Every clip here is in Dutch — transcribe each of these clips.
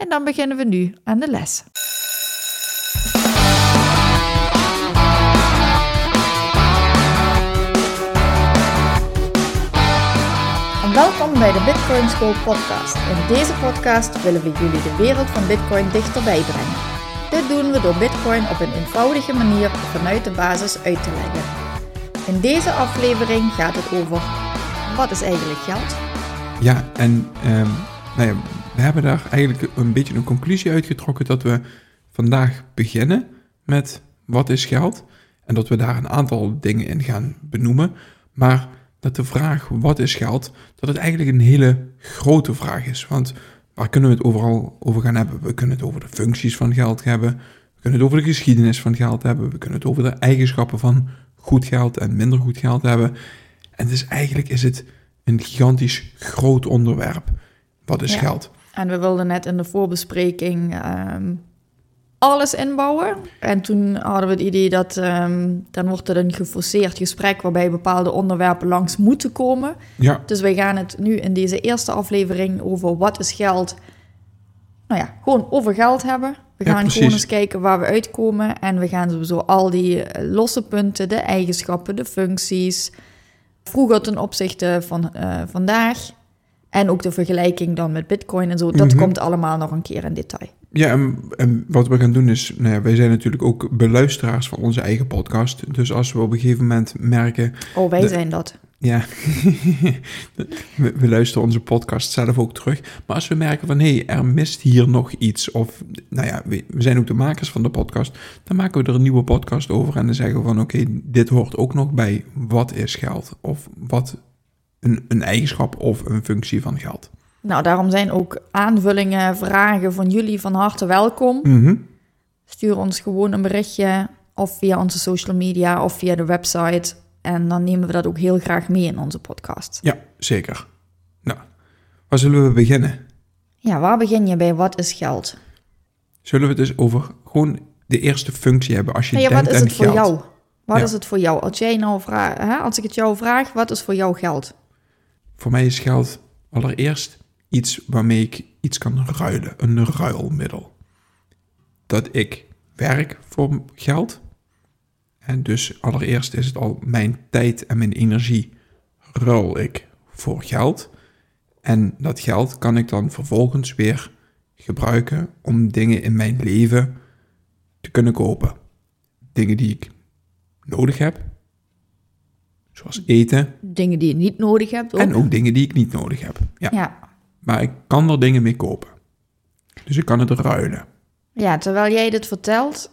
en dan beginnen we nu aan de les. En welkom bij de Bitcoin School podcast. In deze podcast willen we jullie de wereld van Bitcoin dichterbij brengen. Dit doen we door Bitcoin op een eenvoudige manier vanuit de basis uit te leggen. In deze aflevering gaat het over wat is eigenlijk geld? Ja, en ehm, nou ja, we hebben daar eigenlijk een beetje een conclusie uitgetrokken dat we vandaag beginnen met wat is geld en dat we daar een aantal dingen in gaan benoemen, maar dat de vraag wat is geld, dat het eigenlijk een hele grote vraag is. Want waar kunnen we het overal over gaan hebben? We kunnen het over de functies van geld hebben, we kunnen het over de geschiedenis van geld hebben, we kunnen het over de eigenschappen van goed geld en minder goed geld hebben. En dus eigenlijk is het een gigantisch groot onderwerp. Wat is Ja. geld? En we wilden net in de voorbespreking ehm, alles inbouwen. En toen hadden we het idee dat ehm, dan wordt het een geforceerd gesprek waarbij bepaalde onderwerpen langs moeten komen. Ja, Dus wij gaan het nu in deze eerste aflevering over wat is geld. Nou ja, gewoon over geld hebben. We gaan gewoon eens kijken waar we uitkomen. En we gaan sowieso al die eh, losse punten, de eigenschappen, de functies. Vroeger ten opzichte van eh, vandaag. En ook de vergelijking dan met Bitcoin en zo. Dat Mhm. komt allemaal nog een keer in detail. ja en, en wat we gaan doen is, nou ja, wij zijn natuurlijk ook beluisteraars van onze eigen podcast. Dus als we op een gegeven moment merken, Oh, wij De- zijn dat. ja, we, we luisteren onze podcast zelf ook terug. Maar als we merken van, hé, hey, er mist hier nog iets. Of, nou ja, we, we zijn ook de makers van de podcast. Dan maken we er een nieuwe podcast over en dan zeggen we van, oké, dit hoort ook nog bij wat is geld? Of wat een, een eigenschap of een functie van geld. Nou, daarom zijn ook aanvullingen, vragen van jullie van harte welkom. Mhm. Stuur ons gewoon een berichtje of via onze social media of via de website. En dan nemen we dat ook heel graag mee in onze podcast. Ja, zeker. Nou, waar zullen we beginnen? Ja, waar begin je bij wat is geld? Zullen we het dus over gewoon de eerste functie hebben als je ja, denkt wat is het voor geld? jou? Wat Ja. is het voor jou? Als, jij nou vraag, hè, als ik het jou vraag, wat is voor jou geld? Voor mij is geld allereerst iets waarmee ik iets kan ruilen, een ruilmiddel. Dat ik werk voor geld. En dus allereerst is het al mijn tijd en mijn energie ruil ik voor geld. En dat geld kan ik dan vervolgens weer gebruiken om dingen in mijn leven te kunnen kopen. Dingen die ik nodig heb, zoals eten, Dingen die je niet nodig hebt. Ook. en ook dingen die ik niet nodig heb. Ja. Ja. Maar ik kan er dingen mee kopen. Dus ik kan het ruilen. ja, terwijl jij dit vertelt,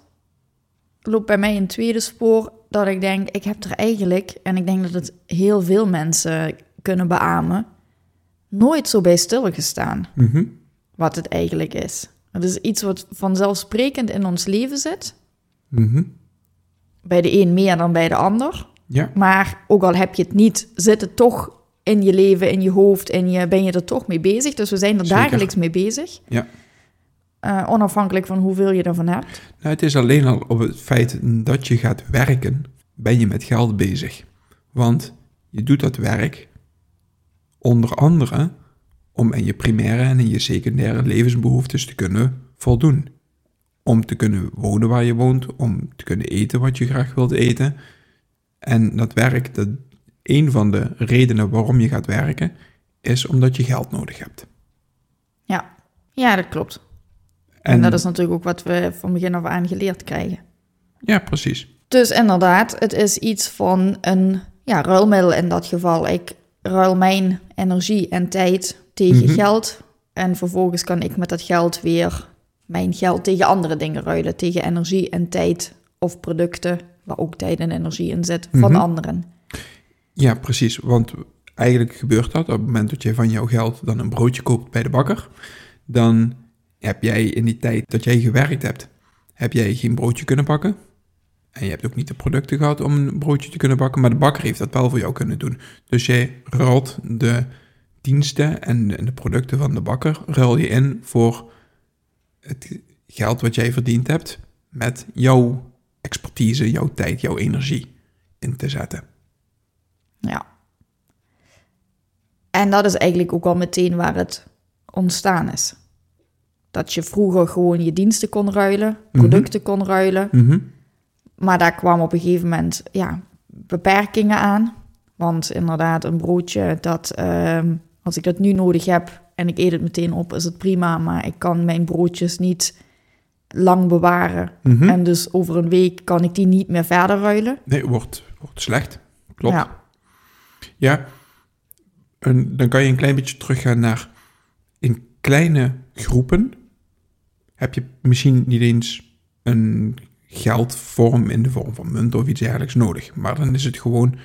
loopt bij mij een tweede spoor dat ik denk, ik heb er eigenlijk, en ik denk dat het heel veel mensen kunnen beamen, nooit zo bij stilgestaan. Mhm. wat het eigenlijk is. Het is iets wat vanzelfsprekend in ons leven zit. Mhm. Bij de een meer dan bij de ander. Ja, Maar ook al heb je het niet, zit het toch in je leven, in je hoofd en je, ben je er toch mee bezig. Dus we zijn er Zeker. dagelijks mee bezig. ja. Eh, onafhankelijk van hoeveel je ervan hebt. Nou, het is alleen al op het feit dat je gaat werken, ben je met geld bezig. Want je doet dat werk onder andere om in je primaire en in je secundaire levensbehoeftes te kunnen voldoen. Om te kunnen wonen waar je woont, om te kunnen eten wat je graag wilt eten. En dat werk, dat, een van de redenen waarom je gaat werken, is omdat je geld nodig hebt. Ja, ja dat klopt. En, dat is natuurlijk ook wat we van begin af aan geleerd krijgen. Ja, precies. Dus inderdaad, het is iets van een ja, ruilmiddel in dat geval. Ik ruil mijn energie en tijd tegen Mhm. geld. En vervolgens kan ik met dat geld weer mijn geld tegen andere dingen ruilen. Tegen energie en tijd of producten, waar ook tijd en energie in zit, van Mhm. anderen. Ja, precies. Want eigenlijk gebeurt dat op het moment dat je van jouw geld dan een broodje koopt bij de bakker. Dan heb jij in die tijd dat jij gewerkt hebt, heb jij geen broodje kunnen bakken. En je hebt ook niet de producten gehad om een broodje te kunnen bakken, maar de bakker heeft dat wel voor jou kunnen doen. Dus jij ruilt de diensten en de producten van de bakker, ruil je in voor het geld wat jij verdiend hebt met jouw expertise, jouw tijd, jouw energie in te zetten. Ja. En dat is eigenlijk ook al meteen waar het ontstaan is. Dat je vroeger gewoon je diensten kon ruilen, producten kon ruilen. Mhm. Maar daar kwam op een gegeven moment ja, beperkingen aan. Want inderdaad, een broodje, dat, ehm, als ik dat nu nodig heb en ik eet het meteen op, is het prima. Maar ik kan mijn broodjes niet lang bewaren. Mhm. En dus over een week kan ik die niet meer verder ruilen. Nee, wordt, wordt slecht. Klopt. Ja. Ja, en dan kan je een klein beetje teruggaan naar in kleine groepen heb je misschien niet eens een geldvorm in de vorm van munt of iets dergelijks nodig. Maar dan is het gewoon,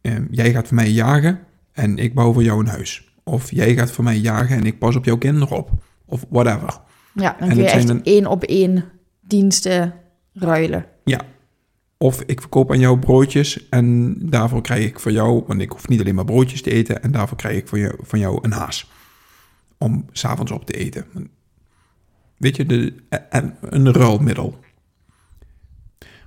eh, jij gaat voor mij jagen en ik bouw voor jou een huis. Of jij gaat voor mij jagen en ik pas op jouw kinderen op. Of whatever. Ja, dan En kun je echt dan- één op één diensten ruilen. Ja. Of ik verkoop aan jou broodjes en daarvoor krijg ik voor jou, want ik hoef niet alleen maar broodjes te eten, en daarvoor krijg ik voor jou, van jou een haas. Om s'avonds op te eten. Weet je, de, en een ruilmiddel.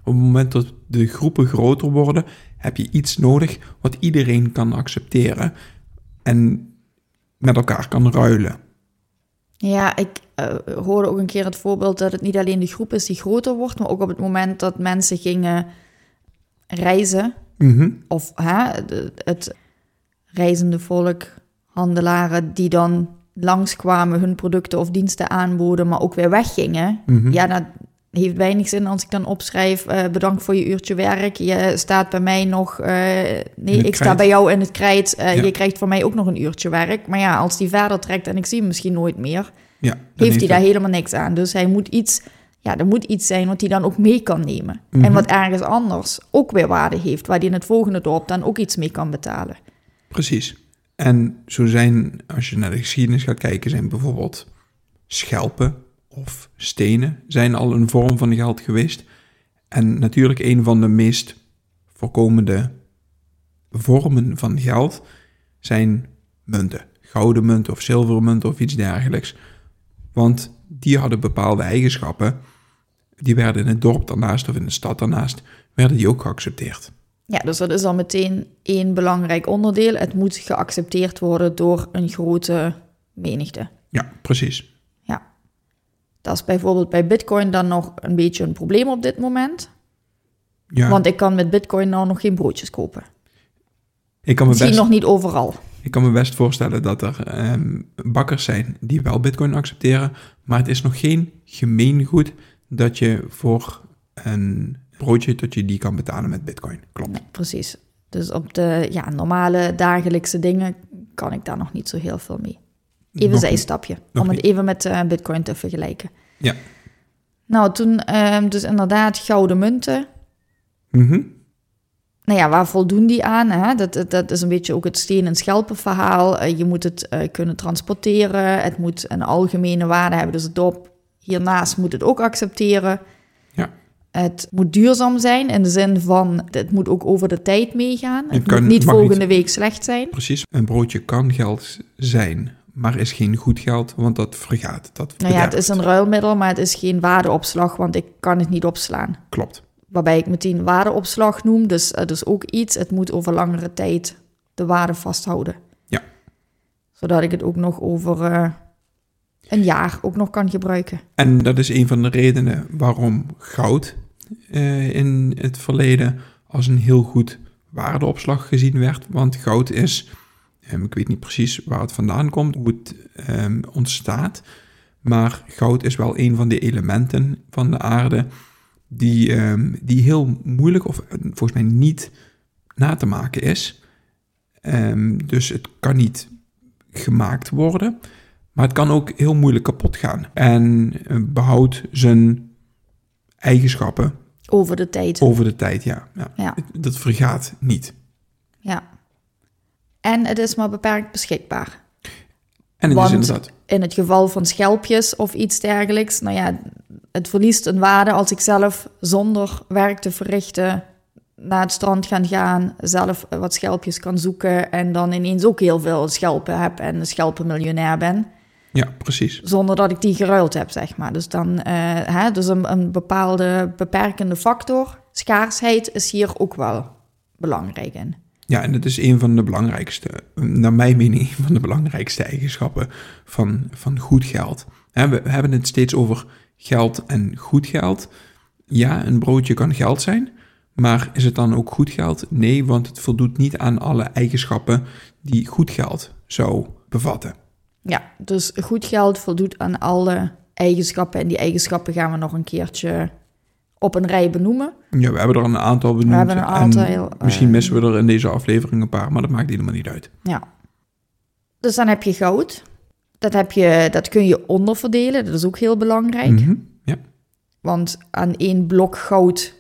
Op het moment dat de groepen groter worden, heb je iets nodig wat iedereen kan accepteren en met elkaar kan ruilen. Ja, ik eh, hoorde ook een keer het voorbeeld dat het niet alleen de groep is die groter wordt, maar ook op het moment dat mensen gingen reizen, Mhm. of hè, het reizende volk, handelaren die dan langskwamen, hun producten of diensten aanboden, maar ook weer weggingen. Mhm. Ja, dat heeft weinig zin als ik dan opschrijf, eh, bedankt voor je uurtje werk. Je staat bij mij nog, eh, nee, ik sta bij jou in het krijt. eh, Ja. Je krijgt van mij ook nog een uurtje werk. Maar ja, als die verder trekt en ik zie hem misschien nooit meer, Ja, heeft hij daar helemaal niks aan. Dus hij moet iets, ja, er moet iets zijn wat hij dan ook mee kan nemen. Mhm. En wat ergens anders ook weer waarde heeft, waar hij in het volgende dorp dan ook iets mee kan betalen. Precies. En zo zijn, als je naar de geschiedenis gaat kijken, zijn bijvoorbeeld schelpen of stenen zijn al een vorm van geld geweest. En natuurlijk een van de meest voorkomende vormen van geld zijn munten. Gouden munten of zilveren munten of iets dergelijks. Want die hadden bepaalde eigenschappen. Die werden in het dorp daarnaast of in de stad daarnaast, werden die ook geaccepteerd. Ja, dus dat is al meteen één belangrijk onderdeel. Het moet geaccepteerd worden door een grote menigte. Ja, precies. Dat is bijvoorbeeld bij Bitcoin dan nog een beetje een probleem op dit moment. Ja, Want ik kan met Bitcoin nou nog geen broodjes kopen. ik kan me Misschien best... nog niet overal. Ik kan me best voorstellen dat er ehm, bakkers zijn die wel Bitcoin accepteren, maar het is nog geen gemeengoed dat je voor een broodje dat je die kan betalen met Bitcoin. Klopt. Nee, precies. Dus op de ja, normale dagelijkse dingen kan ik daar nog niet zo heel veel mee. Even zijstapje, om het even met eh, Bitcoin te vergelijken. Ja. Nou, toen ehm, dus inderdaad gouden munten. Mhm. Nou ja, waar voldoen die aan? Hè? Dat, dat, dat is een beetje ook het steen- en schelpenverhaal. Eh, je moet het eh, kunnen transporteren. Het moet een algemene waarde hebben. Dus het dorp hiernaast moet het ook accepteren. Ja. Het moet duurzaam zijn in de zin van... het moet ook over de tijd meegaan. Het, kan- moet niet volgende niet- week slecht zijn. Precies. Een broodje kan geld zijn, maar is geen goed geld, want dat vergaat. Dat Nou ja, het is een ruilmiddel, maar het is geen waardeopslag... want ik kan het niet opslaan. Klopt. Waarbij ik meteen waardeopslag noem. Dus het is ook iets, het moet over langere tijd de waarde vasthouden. Ja. Zodat ik het ook nog over eh, een jaar ook nog kan gebruiken. En dat is een van de redenen waarom goud eh, in het verleden als een heel goed waardeopslag gezien werd. Want goud is, ehm, ik weet niet precies waar het vandaan komt, hoe het ehm, ontstaat. Maar goud is wel een van de elementen van de aarde die, ehm, die heel moeilijk of eh, volgens mij niet na te maken is. Dus het kan niet gemaakt worden. Maar het kan ook heel moeilijk kapot gaan. En eh, behoudt zijn eigenschappen Over de tijd. over de tijd, ja. ja. Dat vergaat niet. Ja. En het is maar beperkt beschikbaar. En het Want- is inderdaad... In het geval van schelpjes of iets dergelijks, nou ja, het verliest een waarde als ik zelf zonder werk te verrichten naar het strand gaan gaan, zelf wat schelpjes kan zoeken en dan ineens ook heel veel schelpen heb en een schelpenmiljonair ben. Ja, precies. Zonder dat ik die geruild heb, zeg maar. Dus dan, eh, hè, dus een, een bepaalde beperkende factor, schaarsheid, is hier ook wel belangrijk in. Ja, en het is een van de belangrijkste, naar mijn mening, een van de belangrijkste eigenschappen van, van goed geld. We hebben het steeds over geld en goed geld. Ja, een broodje kan geld zijn, maar is het dan ook goed geld? Nee, want het voldoet niet aan alle eigenschappen die goed geld zou bevatten. Ja, dus goed geld voldoet aan alle eigenschappen. En die eigenschappen gaan we nog een keertje op een rij benoemen. Ja, we hebben er een aantal benoemd. We hebben een aantal. en heel, misschien eh, missen we er in deze aflevering een paar, maar dat maakt helemaal niet uit. Ja. Dus dan heb je goud. Dat, heb je, dat kun je onderverdelen. Dat is ook heel belangrijk. Mhm, Ja, Want aan één blok goud...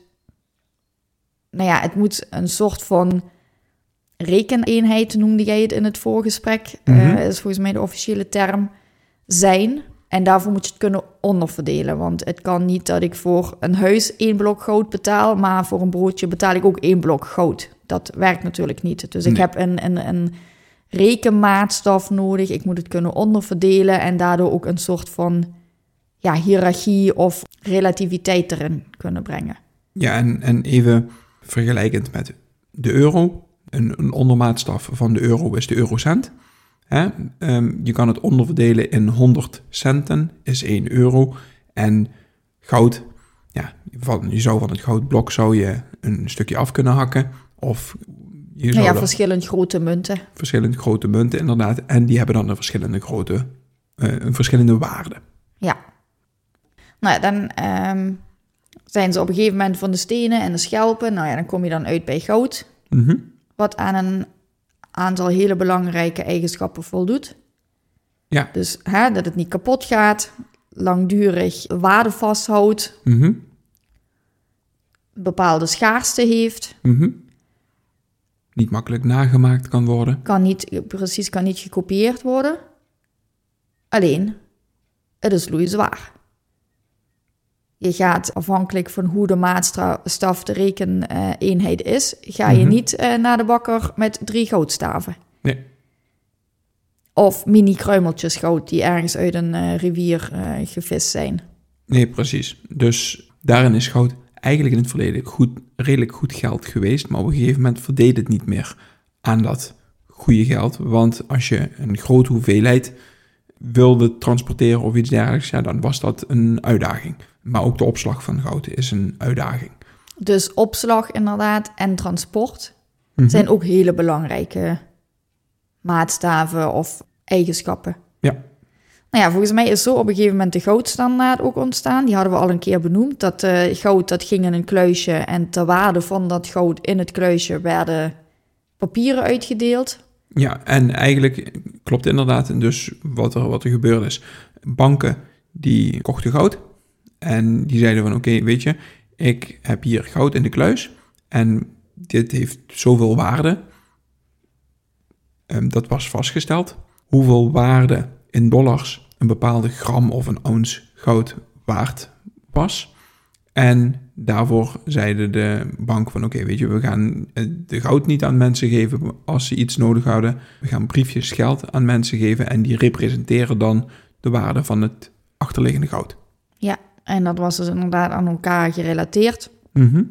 Nou ja, het moet een soort van rekeneenheid, noemde jij het in het voorgesprek. Mhm. eh, is volgens mij de officiële term, zijn. En daarvoor moet je het kunnen onderverdelen. Want het kan niet dat ik voor een huis één blok goud betaal... maar voor een broodje betaal ik ook één blok goud. Dat werkt natuurlijk niet. Dus ik heb een, een, een rekenmaatstaf nodig. Ik moet het kunnen onderverdelen... en daardoor ook een soort van ja, hiërarchie of relativiteit erin kunnen brengen. ja en, en even vergelijkend met de euro. Een, een ondermaatstaf van de euro is de eurocent. Hè? Ehm, je kan het onderverdelen in 100 centen, is 1 euro. En goud, ja, van, je zou van het goudblok zou je een stukje af kunnen hakken. Of je Nou zou ja, er verschillend grote munten. verschillende grote munten inderdaad. En die hebben dan een verschillende grote, eh, een verschillende waarde. Ja. Nou ja, dan ehm, zijn ze op een gegeven moment van de stenen en de schelpen. Nou ja, dan kom je dan uit bij goud. Mhm. Wat aan een aantal hele belangrijke eigenschappen voldoet. Ja. Dus hè, dat het niet kapot gaat, langdurig waarde vasthoudt, Mhm. bepaalde schaarste heeft. Mhm. Niet makkelijk nagemaakt kan worden. Kan niet, precies, kan niet gekopieerd worden. Alleen, het is loeizwaar. Je gaat afhankelijk van hoe de maatstaf de rekeneenheid is, ga je Mhm. niet eh, naar de bakker met drie goudstaven. Nee. Of mini kruimeltjes goud die ergens uit een eh, rivier eh, gevist zijn. Nee, precies. Dus daarin is goud eigenlijk in het verleden goed, redelijk goed geld geweest, maar op een gegeven moment verdeed het niet meer aan dat goede geld. Want als je een grote hoeveelheid wilde transporteren of iets dergelijks, ja, dan was dat een uitdaging. Maar ook de opslag van goud is een uitdaging. Dus opslag inderdaad en transport Mhm. zijn ook hele belangrijke maatstaven of eigenschappen. Ja. Nou ja, volgens mij is zo op een gegeven moment de goudstandaard ook ontstaan. Die hadden we al een keer benoemd. Dat eh, goud dat ging in een kluisje en ter waarde van dat goud in het kluisje werden papieren uitgedeeld. Ja, en eigenlijk klopt inderdaad dus wat er, wat er gebeurd is. Banken die kochten goud en die zeiden van oké, weet je, ik heb hier goud in de kluis en dit heeft zoveel waarde. Ehm, dat was vastgesteld. Hoeveel waarde in dollars een bepaalde gram of een ounce goud waard was. En daarvoor zeiden de bank van oké, weet je, we gaan eh, de goud niet aan mensen geven als ze iets nodig hadden. We gaan briefjes geld aan mensen geven en die representeren dan de waarde van het achterliggende goud. Ja, en dat was dus inderdaad aan elkaar gerelateerd. Mhm.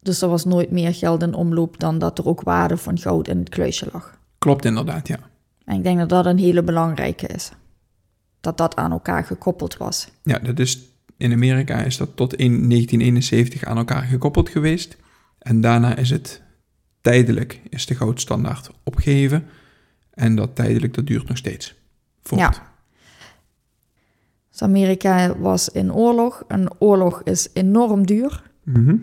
Dus er was nooit meer geld in omloop dan dat er ook waarde van goud in het kluisje lag. Klopt inderdaad, ja. En ik denk dat dat een hele belangrijke is. Dat dat aan elkaar gekoppeld was. Ja, dat is, in Amerika is dat tot in 1971 aan elkaar gekoppeld geweest. En daarna is het tijdelijk, is de goudstandaard opgeheven. En dat tijdelijk, dat duurt nog steeds voort. Ja. Dus Amerika was in oorlog. Een oorlog is enorm duur. Mhm.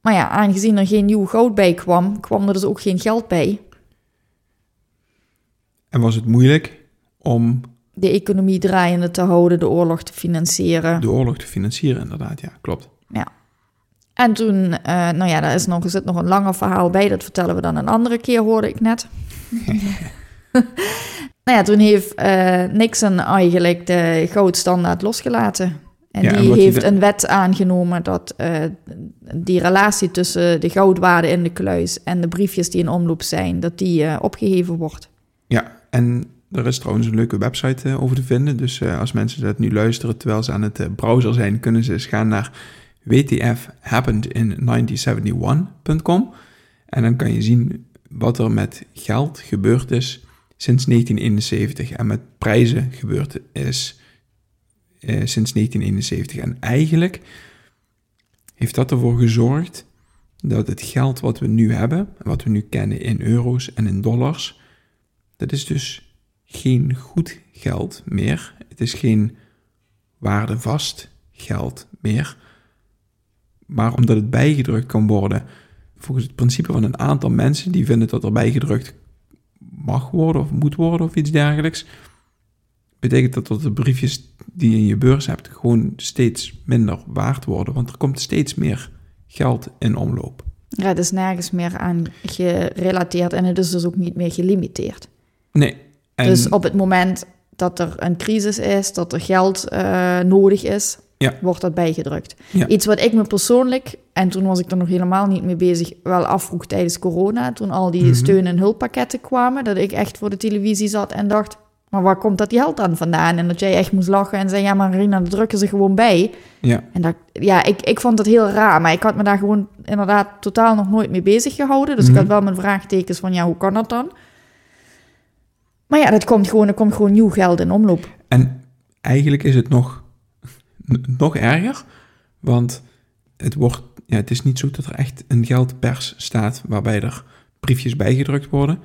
Maar ja, aangezien er geen nieuw goud bij kwam, kwam er dus ook geen geld bij. En was het moeilijk om De economie draaiende te houden, de oorlog te financieren. de oorlog te financieren, inderdaad. Ja, klopt. En toen, eh, nou ja, daar is nog, er zit nog een langer verhaal bij. Dat vertellen we dan een andere keer, hoorde ik net. nou ja, toen heeft eh, Nixon eigenlijk de goudstandaard losgelaten. En Ja, die heeft de- een wet aangenomen dat eh, die relatie tussen de goudwaarde in de kluis en de briefjes die in omloop zijn, dat die eh, opgeheven wordt. Ja, en er is trouwens een leuke website over te vinden. Dus als mensen dat nu luisteren terwijl ze aan het browser zijn, kunnen ze eens gaan naar wtfhappenedin1971.com. En dan kan je zien wat er met geld gebeurd is sinds 1971 en met prijzen gebeurd is eh, sinds 1971. En eigenlijk heeft dat ervoor gezorgd dat het geld wat we nu hebben, wat we nu kennen in euro's en in dollars, dat is dus geen goed geld meer. Het is geen waardevast geld meer. Maar omdat het bijgedrukt kan worden, volgens het principe van een aantal mensen die vinden dat er bijgedrukt mag worden of moet worden of iets dergelijks, betekent dat dat de briefjes die je in je beurs hebt gewoon steeds minder waard worden, want er komt steeds meer geld in omloop. Ja, het is nergens meer aan gerelateerd en het is dus ook niet meer gelimiteerd. Nee. En, Dus op het moment dat er een crisis is, dat er geld eh, nodig is, Ja. wordt dat bijgedrukt. Ja. Iets wat ik me persoonlijk, en toen was ik er nog helemaal niet mee bezig, wel afvroeg tijdens corona, toen al die Mhm. steun- en hulppakketten kwamen, dat ik echt voor de televisie zat en dacht, maar waar komt dat geld dan vandaan? En dat jij echt moest lachen en zei, ja maar Rina, dat drukken ze gewoon bij. ja, En dat, ja, ik, ik vond het heel raar, maar ik had me daar gewoon inderdaad totaal nog nooit mee bezig gehouden. Dus Mhm. ik had wel mijn vraagtekens van, ja, hoe kan dat dan? Maar ja, dat komt gewoon, er komt gewoon nieuw geld in omloop. En eigenlijk is het nog, nog erger, want het, wordt, ja, het is niet zo dat er echt een geldpers staat waarbij er briefjes bijgedrukt worden,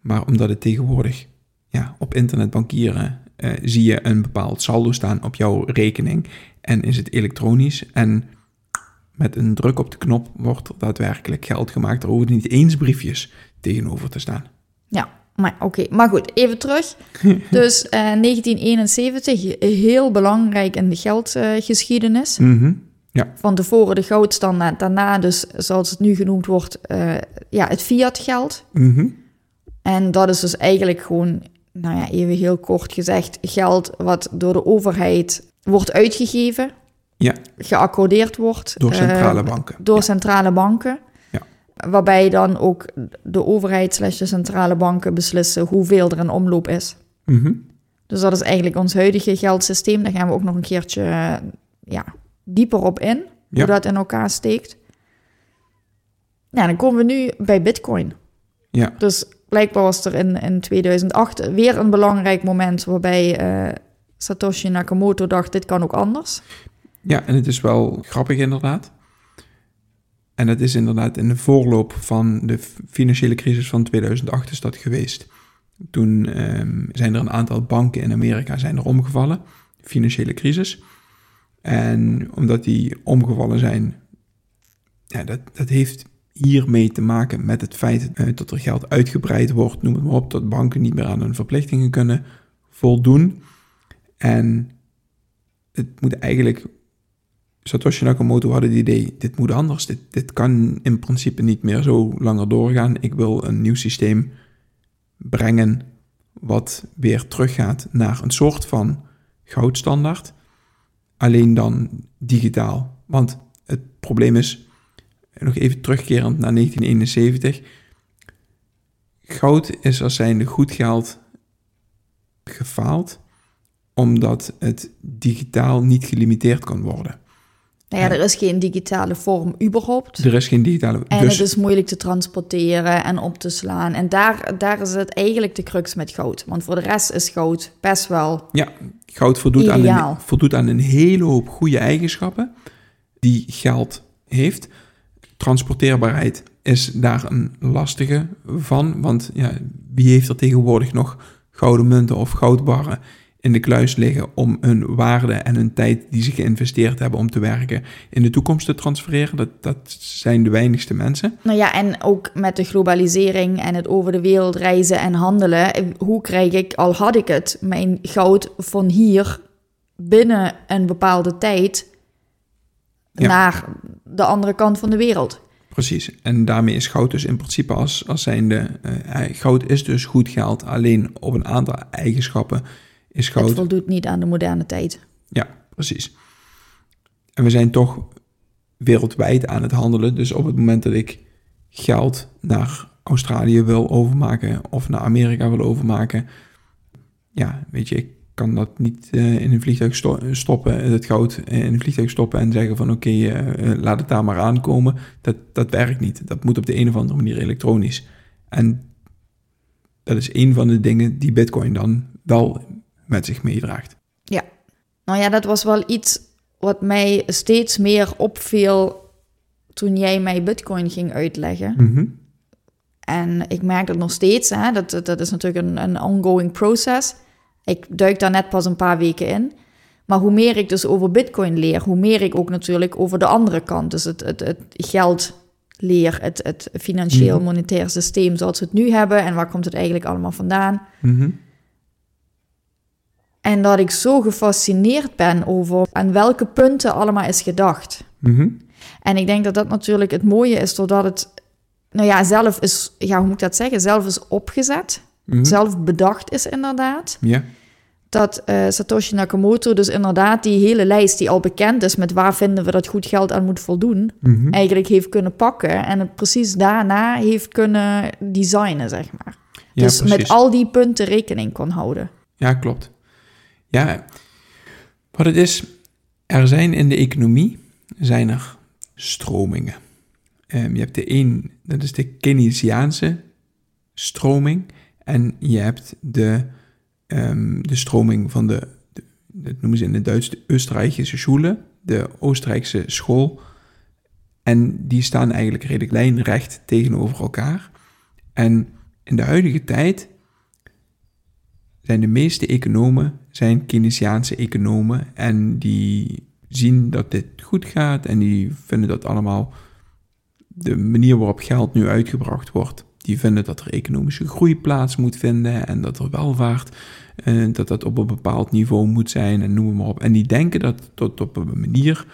maar omdat het tegenwoordig ja, op internet bankieren eh, zie je een bepaald saldo staan op jouw rekening en is het elektronisch en met een druk op de knop wordt er daadwerkelijk geld gemaakt. Er hoeven niet eens briefjes tegenover te staan. Ja, maar oké. Maar goed, even terug. Dus eh, 1971, heel belangrijk in de geldgeschiedenis. Mhm. Van tevoren de goudstandaard, daarna dus, zoals het nu genoemd wordt, eh, ja, het fiat-geld. Mhm. En dat is dus eigenlijk gewoon, nou ja, even heel kort gezegd, geld wat door de overheid wordt uitgegeven, Ja, geaccordeerd wordt. door eh, centrale banken. door centrale banken. Waarbij dan ook de overheid slash de centrale banken beslissen hoeveel er in omloop is. Mhm. Dus dat is eigenlijk ons huidige geldsysteem. Daar gaan we ook nog een keertje eh, ja, dieper op in, hoe dat in elkaar steekt. Ja, dan komen we nu bij Bitcoin. Ja. Dus blijkbaar was er in, in 2008 weer een belangrijk moment waarbij eh, Satoshi Nakamoto dacht, dit kan ook anders. Ja, en het is wel grappig inderdaad. En het is inderdaad in de voorloop van de financiële crisis van 2008 is dat geweest. Toen ehm, zijn er een aantal banken in Amerika zijn er omgevallen, financiële crisis. En omdat die omgevallen zijn, ja, dat, dat heeft hiermee te maken met het feit eh, dat er geld uitgebreid wordt, noem het maar op, dat banken niet meer aan hun verplichtingen kunnen voldoen. En het moet eigenlijk Satoshi Nakamoto had het idee, dit moet anders. Dit, dit kan in principe niet meer zo langer doorgaan. Ik wil een nieuw systeem brengen wat weer teruggaat naar een soort van goudstandaard. Alleen dan digitaal. Want het probleem is, nog even terugkerend naar 1971. Goud is als zijnde goed geld gefaald, omdat het digitaal niet gelimiteerd kan worden. Nou ja, er is geen digitale vorm überhaupt. Er is geen digitale... En dus, het is moeilijk te transporteren en op te slaan. En daar, daar is het eigenlijk de crux met goud. Want voor de rest is goud best wel... Ja, goud voldoet aan, een, voldoet aan een hele hoop goede eigenschappen die geld heeft. Transporteerbaarheid is daar een lastige van, want ja, wie heeft er tegenwoordig nog gouden munten of goudbarren in de kluis liggen om hun waarde en hun tijd die ze geïnvesteerd hebben om te werken in de toekomst te transfereren? Dat, dat zijn de weinigste mensen. Nou ja, en ook met de globalisering en het over de wereld reizen en handelen. Hoe krijg ik, al had ik het, mijn goud van hier binnen een bepaalde tijd Ja. naar de andere kant van de wereld? Precies. En daarmee is goud dus in principe als, als zijnde... eh, goud is dus goed geld, alleen op een aantal eigenschappen is Het goud... voldoet niet aan de moderne tijd. Ja, precies. en we zijn toch wereldwijd aan het handelen. Dus op het moment dat ik geld naar Australië wil overmaken of naar Amerika wil overmaken, ja, weet je, ik kan dat niet uh, in een vliegtuig sto stoppen, het goud in een vliegtuig stoppen en zeggen van oké, okay, uh, laat het daar maar aankomen. Dat, dat werkt niet. Dat moet op de een of andere manier elektronisch. En dat is een van de dingen die Bitcoin dan wel met zich meedraagt. Ja, nou ja, dat was wel iets wat mij steeds meer opviel toen jij mij Bitcoin ging uitleggen. Mm -hmm. En ik merk dat nog steeds, hè, dat, dat is natuurlijk een, een ongoing process. Ik duik daar net pas een paar weken in. Maar hoe meer ik dus over Bitcoin leer, hoe meer ik ook natuurlijk over de andere kant, dus het, het, het geld leer, het, het financieel Mhm. monetair systeem zoals we het nu hebben en waar komt het eigenlijk allemaal vandaan. Mhm. En dat ik zo gefascineerd ben over aan welke punten allemaal is gedacht. Mhm. En ik denk dat dat natuurlijk het mooie is, doordat het, nou ja, zelf is, ja, hoe moet ik dat zeggen, zelf is opgezet, Mhm. zelf bedacht is inderdaad. Ja. Dat eh, Satoshi Nakamoto dus inderdaad die hele lijst die al bekend is met waar vinden we dat goed geld aan moet voldoen, Mhm. eigenlijk heeft kunnen pakken en het precies daarna heeft kunnen designen, zeg maar. Ja, dus met al die punten rekening kon houden. Ja, klopt. Ja, wat het is, er zijn in de economie zijn er stromingen. Ehm, je hebt de een, dat is de Keynesiaanse stroming. En je hebt de, ehm, de stroming van de, dat noemen ze in het Duits de Oostenrijkse Schule, de Oostenrijkse school. En die staan eigenlijk redelijk lijnrecht tegenover elkaar. En in de huidige tijd zijn de meeste economen zijn Keynesiaanse economen en die zien dat dit goed gaat en die vinden dat allemaal de manier waarop geld nu uitgebracht wordt. Die vinden dat er economische groei plaats moet vinden en dat er welvaart, eh, dat dat op een bepaald niveau moet zijn en noem maar op. En die denken dat dat op een manier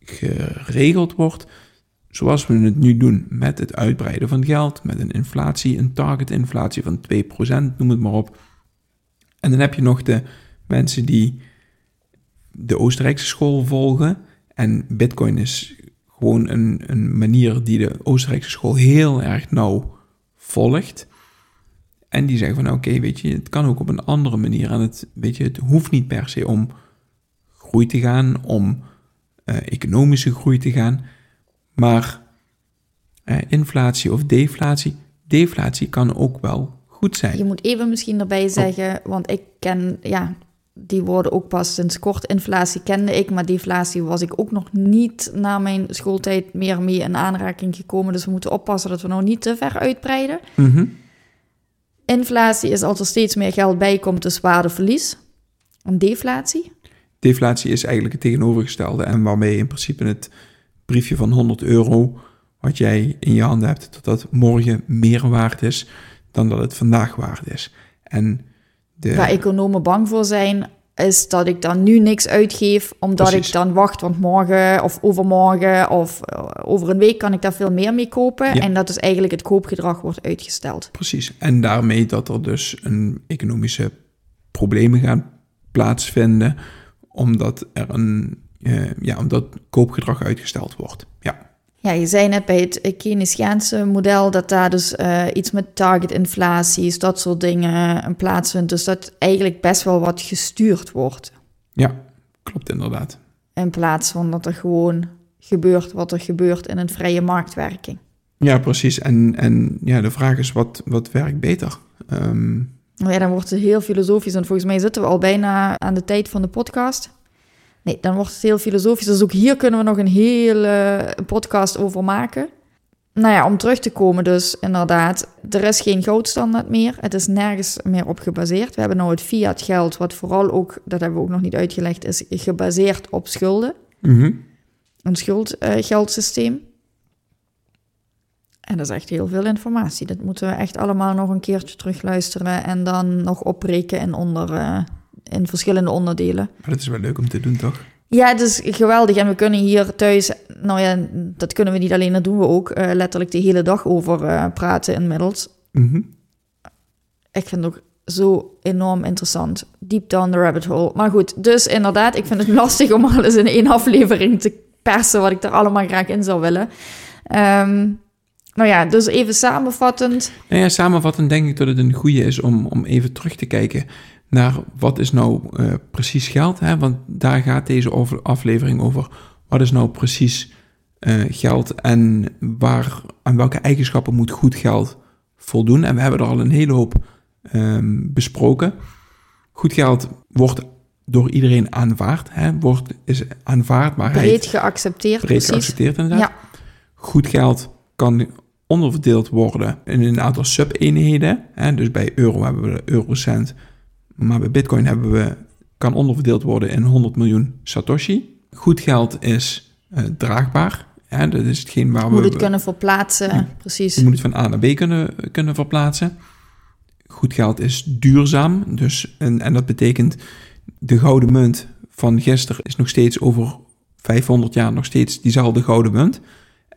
geregeld wordt zoals we het nu doen met het uitbreiden van geld, met een inflatie, een target-inflatie van 2%, noem het maar op. En dan heb je nog de mensen die de Oostenrijkse school volgen. En Bitcoin is gewoon een, een manier die de Oostenrijkse school heel erg nauw volgt. En die zeggen van oké, weet je, het kan ook op een andere manier. En het, weet je, het hoeft niet per se om groei te gaan, om eh, economische groei te gaan. Maar eh, inflatie of deflatie, deflatie kan ook wel goed zijn. Je moet even misschien erbij zeggen, want ik ken, ja, die woorden ook pas sinds kort. Inflatie kende ik, maar deflatie was ik ook nog niet na mijn schooltijd meer mee in aanraking gekomen. Dus we moeten oppassen dat we nou niet te ver uitbreiden. Mhm. Inflatie is als er steeds meer geld bij komt, dus waardeverlies. En deflatie? Deflatie is eigenlijk het tegenovergestelde en waarmee in principe het briefje van 100 euro wat jij in je handen hebt, dat dat morgen meer waard is dan dat het vandaag waard is. En de, Waar economen bang voor zijn, is dat ik dan nu niks uitgeef, omdat Precies. ik dan wacht, want morgen of overmorgen of eh, over een week kan ik daar veel meer mee kopen. Ja. En dat dus eigenlijk het koopgedrag wordt uitgesteld. Precies. En daarmee dat er dus een economische problemen gaan plaatsvinden, omdat er een eh, ja, omdat koopgedrag uitgesteld wordt. Ja, je zei net bij het Keynesiaanse model dat daar dus eh, iets met target-inflaties, dat soort dingen een plaatsvindt. Dus dat eigenlijk best wel wat gestuurd wordt. ja, klopt inderdaad. In plaats van dat er gewoon gebeurt wat er gebeurt in een vrije marktwerking. Ja, precies. En, en ja, de vraag is, wat, wat werkt beter? Nou ja, dan wordt het heel filosofisch. En volgens mij zitten we al bijna aan de tijd van de podcast. Nee, dan wordt het heel filosofisch. Dus ook hier kunnen we nog een hele podcast over maken. Nou ja, om terug te komen dus inderdaad. Er is geen goudstandaard meer. Het is nergens meer op gebaseerd. We hebben nou het fiat geld, wat vooral ook, dat hebben we ook nog niet uitgelegd, is gebaseerd op schulden. mhm. Een schuldgeldsysteem. En dat is echt heel veel informatie. Dat moeten we echt allemaal nog een keertje terugluisteren en dan nog opbreken in, onder, eh, in verschillende onderdelen. Maar dat is wel leuk om te doen, toch? Ja, het is geweldig. En we kunnen hier thuis, nou ja, dat kunnen we niet alleen, dat doen we ook, eh, letterlijk de hele dag over eh, praten inmiddels. Mhm. Ik vind het ook zo enorm interessant. Deep down the rabbit hole. Maar goed, dus inderdaad, ik vind het lastig om alles in één aflevering te persen, wat ik er allemaal graag in zou willen. Ehm, nou ja, dus even samenvattend. Nou ja, samenvattend denk ik dat het een goede is om, om even terug te kijken naar wat is nou uh, precies geld. Hè? Want daar gaat deze over, aflevering over. Wat is nou precies uh, geld en waar, aan welke eigenschappen moet goed geld voldoen? En we hebben er al een hele hoop um, besproken. Goed geld wordt door iedereen aanvaard. Hè? Wordt, is aanvaardbaarheid. Breed geaccepteerd. Breed precies. geaccepteerd inderdaad. Ja. Goed geld kan onderverdeeld worden in een aantal sub-eenheden. Hè? Dus bij euro hebben we de eurocent. Maar bij bitcoin hebben we, kan onderverdeeld worden in 100 miljoen satoshi. Goed geld is uh, draagbaar. Hè? Dat is hetgeen waar Moet we... Moet het kunnen verplaatsen, ja. precies. Je moet het van A naar B kunnen, kunnen verplaatsen. Goed geld is duurzaam. Dus, en, en dat betekent de gouden munt van gisteren is nog steeds over 500 jaar nog steeds diezelfde gouden munt.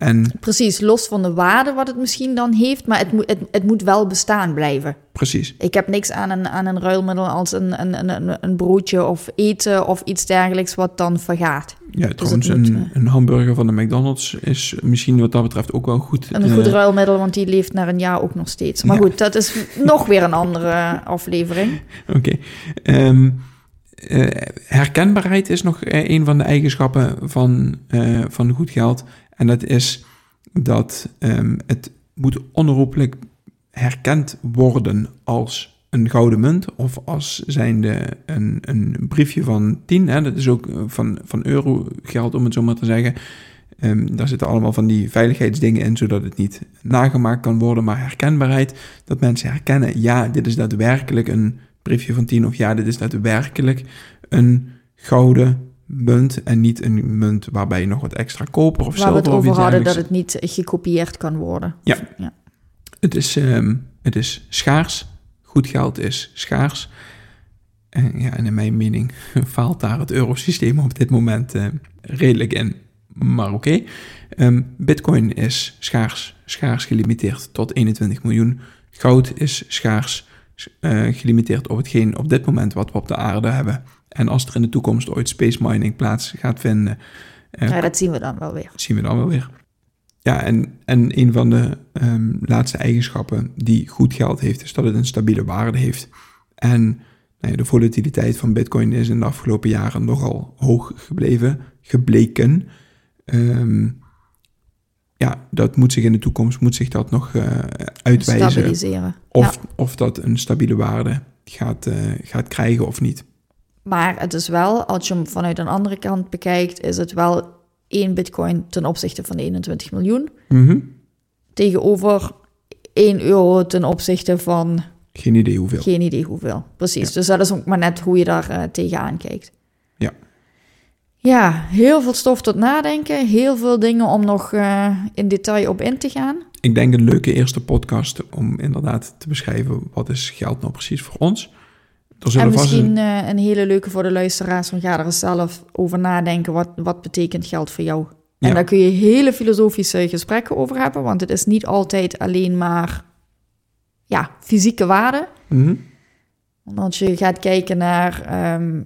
En, precies, los van de waarde wat het misschien dan heeft, maar het moet, het, het moet wel bestaan blijven. Precies. Ik heb niks aan een, aan een ruilmiddel als een, een, een, een broodje of eten of iets dergelijks wat dan vergaat. Ja, dus trouwens, moet, een, een, hamburger van de McDonald's is misschien wat dat betreft ook wel goed. Een goed uh, ruilmiddel, want die leeft na een jaar ook nog steeds. Maar ja. goed, dat is nog weer een andere aflevering. Oké. Okay. Um, uh, herkenbaarheid is nog een van de eigenschappen van, uh, van goed geld. En dat is dat um, het moet onherroepelijk herkend worden als een gouden munt of als zijnde een, een briefje van 10. Hè, dat is ook van, van euro geld, om het zo maar te zeggen. Um, daar zitten allemaal van die veiligheidsdingen in, zodat het niet nagemaakt kan worden. Maar herkenbaarheid, dat mensen herkennen, ja, dit is daadwerkelijk een briefje van 10 of ja, dit is daadwerkelijk een gouden munt en niet een munt waarbij je nog wat extra koper of Waar zilver we het of iets over hadden dat het niet gekopieerd kan worden. Ja. ja. Het is, ehm, het is schaars. Goed geld is schaars. En, ja, en in mijn mening faalt daar het eurosysteem op dit moment eh, redelijk in. Maar oké. Ehm, Bitcoin is schaars, schaars gelimiteerd tot 21 miljoen. Goud is schaars eh, gelimiteerd op hetgeen op dit moment wat we op de aarde hebben. En als er in de toekomst ooit space mining plaats gaat vinden, eh, Ja, dat zien we dan wel weer. zien we dan wel weer. Ja, en, en een van de ehm, laatste eigenschappen die goed geld heeft, is dat het een stabiele waarde heeft. En nou ja, de volatiliteit van Bitcoin is in de afgelopen jaren nogal hoog gebleven, gebleken. Ehm, ja, dat moet zich in de toekomst moet zich dat nog eh, uitwijzen. Stabiliseren. Of, Ja. of dat een stabiele waarde gaat, eh, gaat krijgen of niet. Maar het is wel, als je hem vanuit een andere kant bekijkt, is het wel één bitcoin ten opzichte van de 21 miljoen. Mhm. Tegenover 1 euro ten opzichte van Geen idee hoeveel. geen idee hoeveel. Precies, Ja. dus dat is ook maar net hoe je daar eh, tegenaan kijkt. Ja. Ja, heel veel stof tot nadenken. Heel veel dingen om nog eh, in detail op in te gaan. Ik denk een leuke eerste podcast om inderdaad te beschrijven wat is geld nou precies voor ons. En misschien een- eh, een hele leuke voor de luisteraars. Van ga er eens zelf over nadenken. Wat, wat betekent geld voor jou? En Ja. daar kun je hele filosofische gesprekken over hebben. Want het is niet altijd alleen maar ja, fysieke waarde. Mhm. Want als je gaat kijken naar ehm,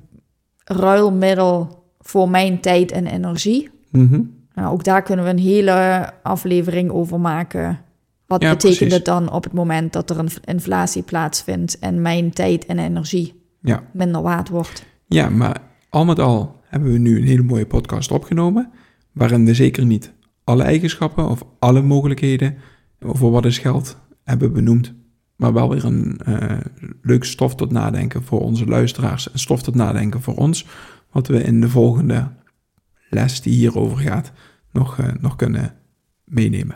ruilmiddel voor mijn tijd en energie. Mhm. Nou, ook daar kunnen we een hele aflevering over maken. Wat Ja, betekent precies. het dan op het moment dat er een inflatie plaatsvindt en mijn tijd en energie Ja. minder waard wordt? ja, maar al met al hebben we nu een hele mooie podcast opgenomen. Waarin we zeker niet alle eigenschappen of alle mogelijkheden voor wat is geld hebben benoemd. Maar wel weer een eh leuke stof tot nadenken voor onze luisteraars. En stof tot nadenken voor ons. Wat we in de volgende les die hierover gaat nog, eh, nog kunnen meenemen.